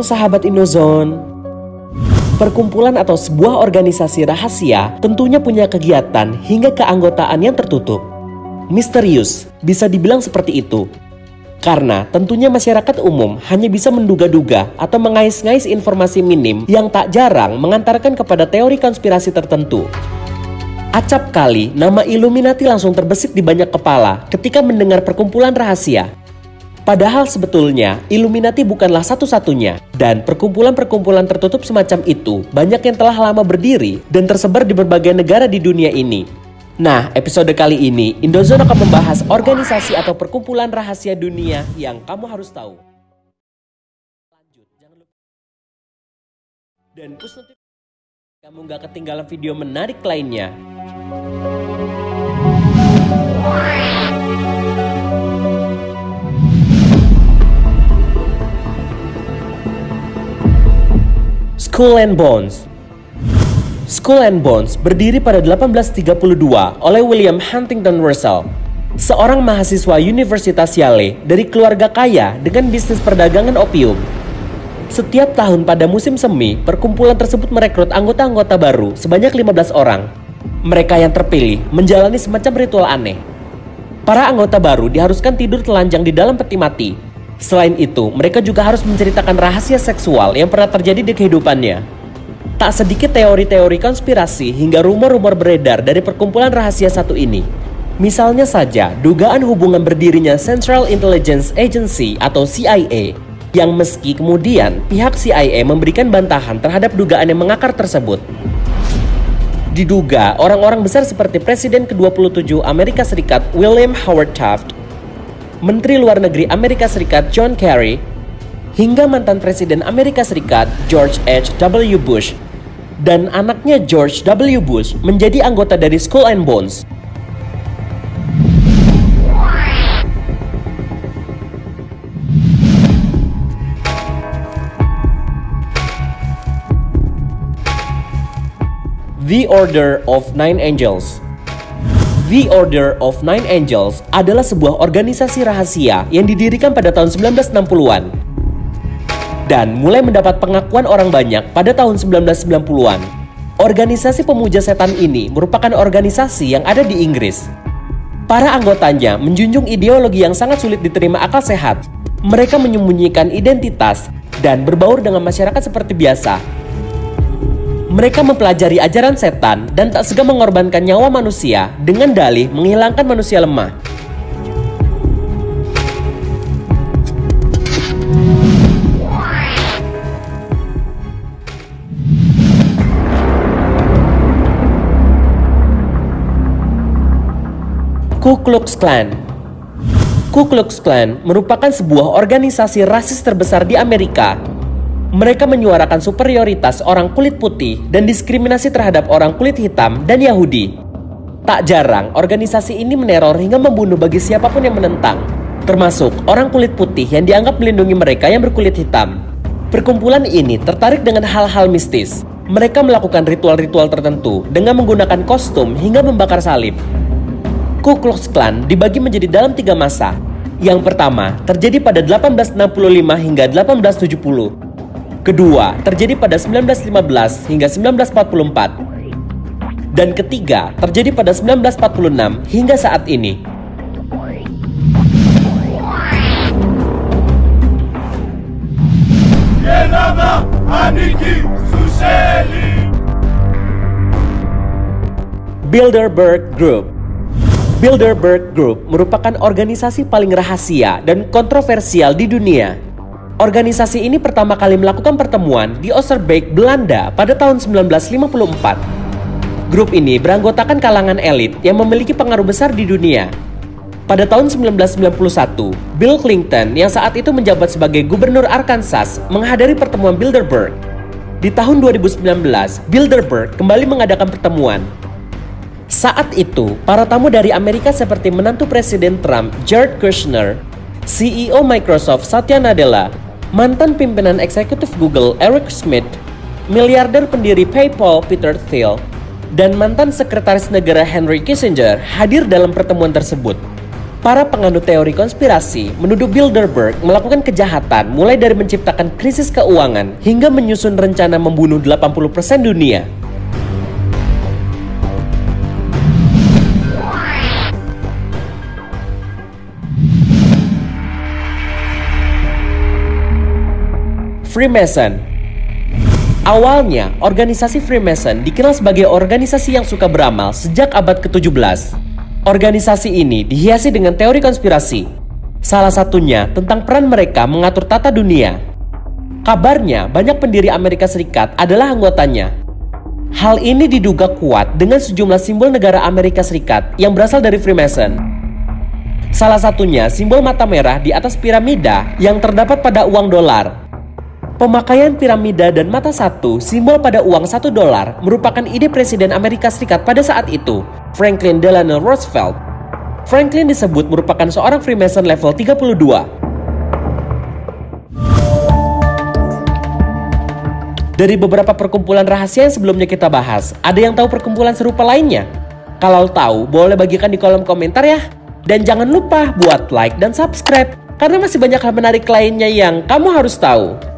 sahabat Indozone. Perkumpulan atau sebuah organisasi rahasia tentunya punya kegiatan hingga keanggotaan yang tertutup. Misterius, bisa dibilang seperti itu. Karena tentunya masyarakat umum hanya bisa menduga-duga atau mengais-ngais informasi minim yang tak jarang mengantarkan kepada teori konspirasi tertentu. Acap kali nama Illuminati langsung terbesit di banyak kepala ketika mendengar perkumpulan rahasia Padahal sebetulnya Illuminati bukanlah satu-satunya dan perkumpulan-perkumpulan tertutup semacam itu banyak yang telah lama berdiri dan tersebar di berbagai negara di dunia ini. Nah, episode kali ini Indozone akan membahas organisasi atau perkumpulan rahasia dunia yang kamu harus tahu. Lanjut, jangan lupa dan kamu nggak ketinggalan video menarik lainnya. Skull and Bones Skull and Bones berdiri pada 1832 oleh William Huntington Russell, seorang mahasiswa Universitas Yale dari keluarga kaya dengan bisnis perdagangan opium. Setiap tahun pada musim semi, perkumpulan tersebut merekrut anggota-anggota baru sebanyak 15 orang. Mereka yang terpilih menjalani semacam ritual aneh. Para anggota baru diharuskan tidur telanjang di dalam peti mati Selain itu, mereka juga harus menceritakan rahasia seksual yang pernah terjadi di kehidupannya. Tak sedikit teori-teori konspirasi hingga rumor-rumor beredar dari perkumpulan rahasia satu ini. Misalnya saja, dugaan hubungan berdirinya Central Intelligence Agency atau CIA, yang meski kemudian pihak CIA memberikan bantahan terhadap dugaan yang mengakar tersebut. Diduga orang-orang besar seperti Presiden ke-27 Amerika Serikat William Howard Taft Menteri Luar Negeri Amerika Serikat John Kerry, hingga mantan Presiden Amerika Serikat George H. W. Bush dan anaknya George W. Bush menjadi anggota dari Skull and Bones. The Order of Nine Angels The Order of Nine Angels adalah sebuah organisasi rahasia yang didirikan pada tahun 1960-an dan mulai mendapat pengakuan orang banyak pada tahun 1990-an. Organisasi pemuja setan ini merupakan organisasi yang ada di Inggris. Para anggotanya menjunjung ideologi yang sangat sulit diterima akal sehat. Mereka menyembunyikan identitas dan berbaur dengan masyarakat seperti biasa mereka mempelajari ajaran setan dan tak segan mengorbankan nyawa manusia dengan dalih menghilangkan manusia lemah. Ku Klux Klan Ku Klux Klan merupakan sebuah organisasi rasis terbesar di Amerika mereka menyuarakan superioritas orang kulit putih dan diskriminasi terhadap orang kulit hitam dan Yahudi. Tak jarang, organisasi ini meneror hingga membunuh bagi siapa pun yang menentang, termasuk orang kulit putih yang dianggap melindungi mereka yang berkulit hitam. Perkumpulan ini tertarik dengan hal-hal mistis. Mereka melakukan ritual-ritual tertentu dengan menggunakan kostum hingga membakar salib. Ku Klux Klan dibagi menjadi dalam tiga masa. Yang pertama terjadi pada 1865 hingga 1870 Kedua, terjadi pada 1915 hingga 1944. Dan ketiga, terjadi pada 1946 hingga saat ini. Bilderberg Group Bilderberg Group merupakan organisasi paling rahasia dan kontroversial di dunia Organisasi ini pertama kali melakukan pertemuan di Oosterbeek, Belanda pada tahun 1954. Grup ini beranggotakan kalangan elit yang memiliki pengaruh besar di dunia. Pada tahun 1991, Bill Clinton yang saat itu menjabat sebagai gubernur Arkansas menghadiri pertemuan Bilderberg. Di tahun 2019, Bilderberg kembali mengadakan pertemuan. Saat itu, para tamu dari Amerika seperti menantu Presiden Trump, Jared Kushner, CEO Microsoft Satya Nadella, mantan pimpinan eksekutif Google Eric Schmidt, miliarder pendiri PayPal Peter Thiel, dan mantan sekretaris negara Henry Kissinger hadir dalam pertemuan tersebut. Para penganut teori konspirasi menuduh Bilderberg melakukan kejahatan mulai dari menciptakan krisis keuangan hingga menyusun rencana membunuh 80% dunia. Freemason Awalnya, organisasi Freemason dikenal sebagai organisasi yang suka beramal sejak abad ke-17. Organisasi ini dihiasi dengan teori konspirasi. Salah satunya tentang peran mereka mengatur tata dunia. Kabarnya, banyak pendiri Amerika Serikat adalah anggotanya. Hal ini diduga kuat dengan sejumlah simbol negara Amerika Serikat yang berasal dari Freemason. Salah satunya simbol mata merah di atas piramida yang terdapat pada uang dolar. Pemakaian piramida dan mata satu simbol pada uang satu dolar merupakan ide Presiden Amerika Serikat pada saat itu Franklin Delano Roosevelt. Franklin disebut merupakan seorang Freemason level 32. Dari beberapa perkumpulan rahasia yang sebelumnya kita bahas, ada yang tahu perkumpulan serupa lainnya? Kalau tahu, boleh bagikan di kolom komentar ya. Dan jangan lupa buat like dan subscribe, karena masih banyak hal menarik lainnya yang kamu harus tahu.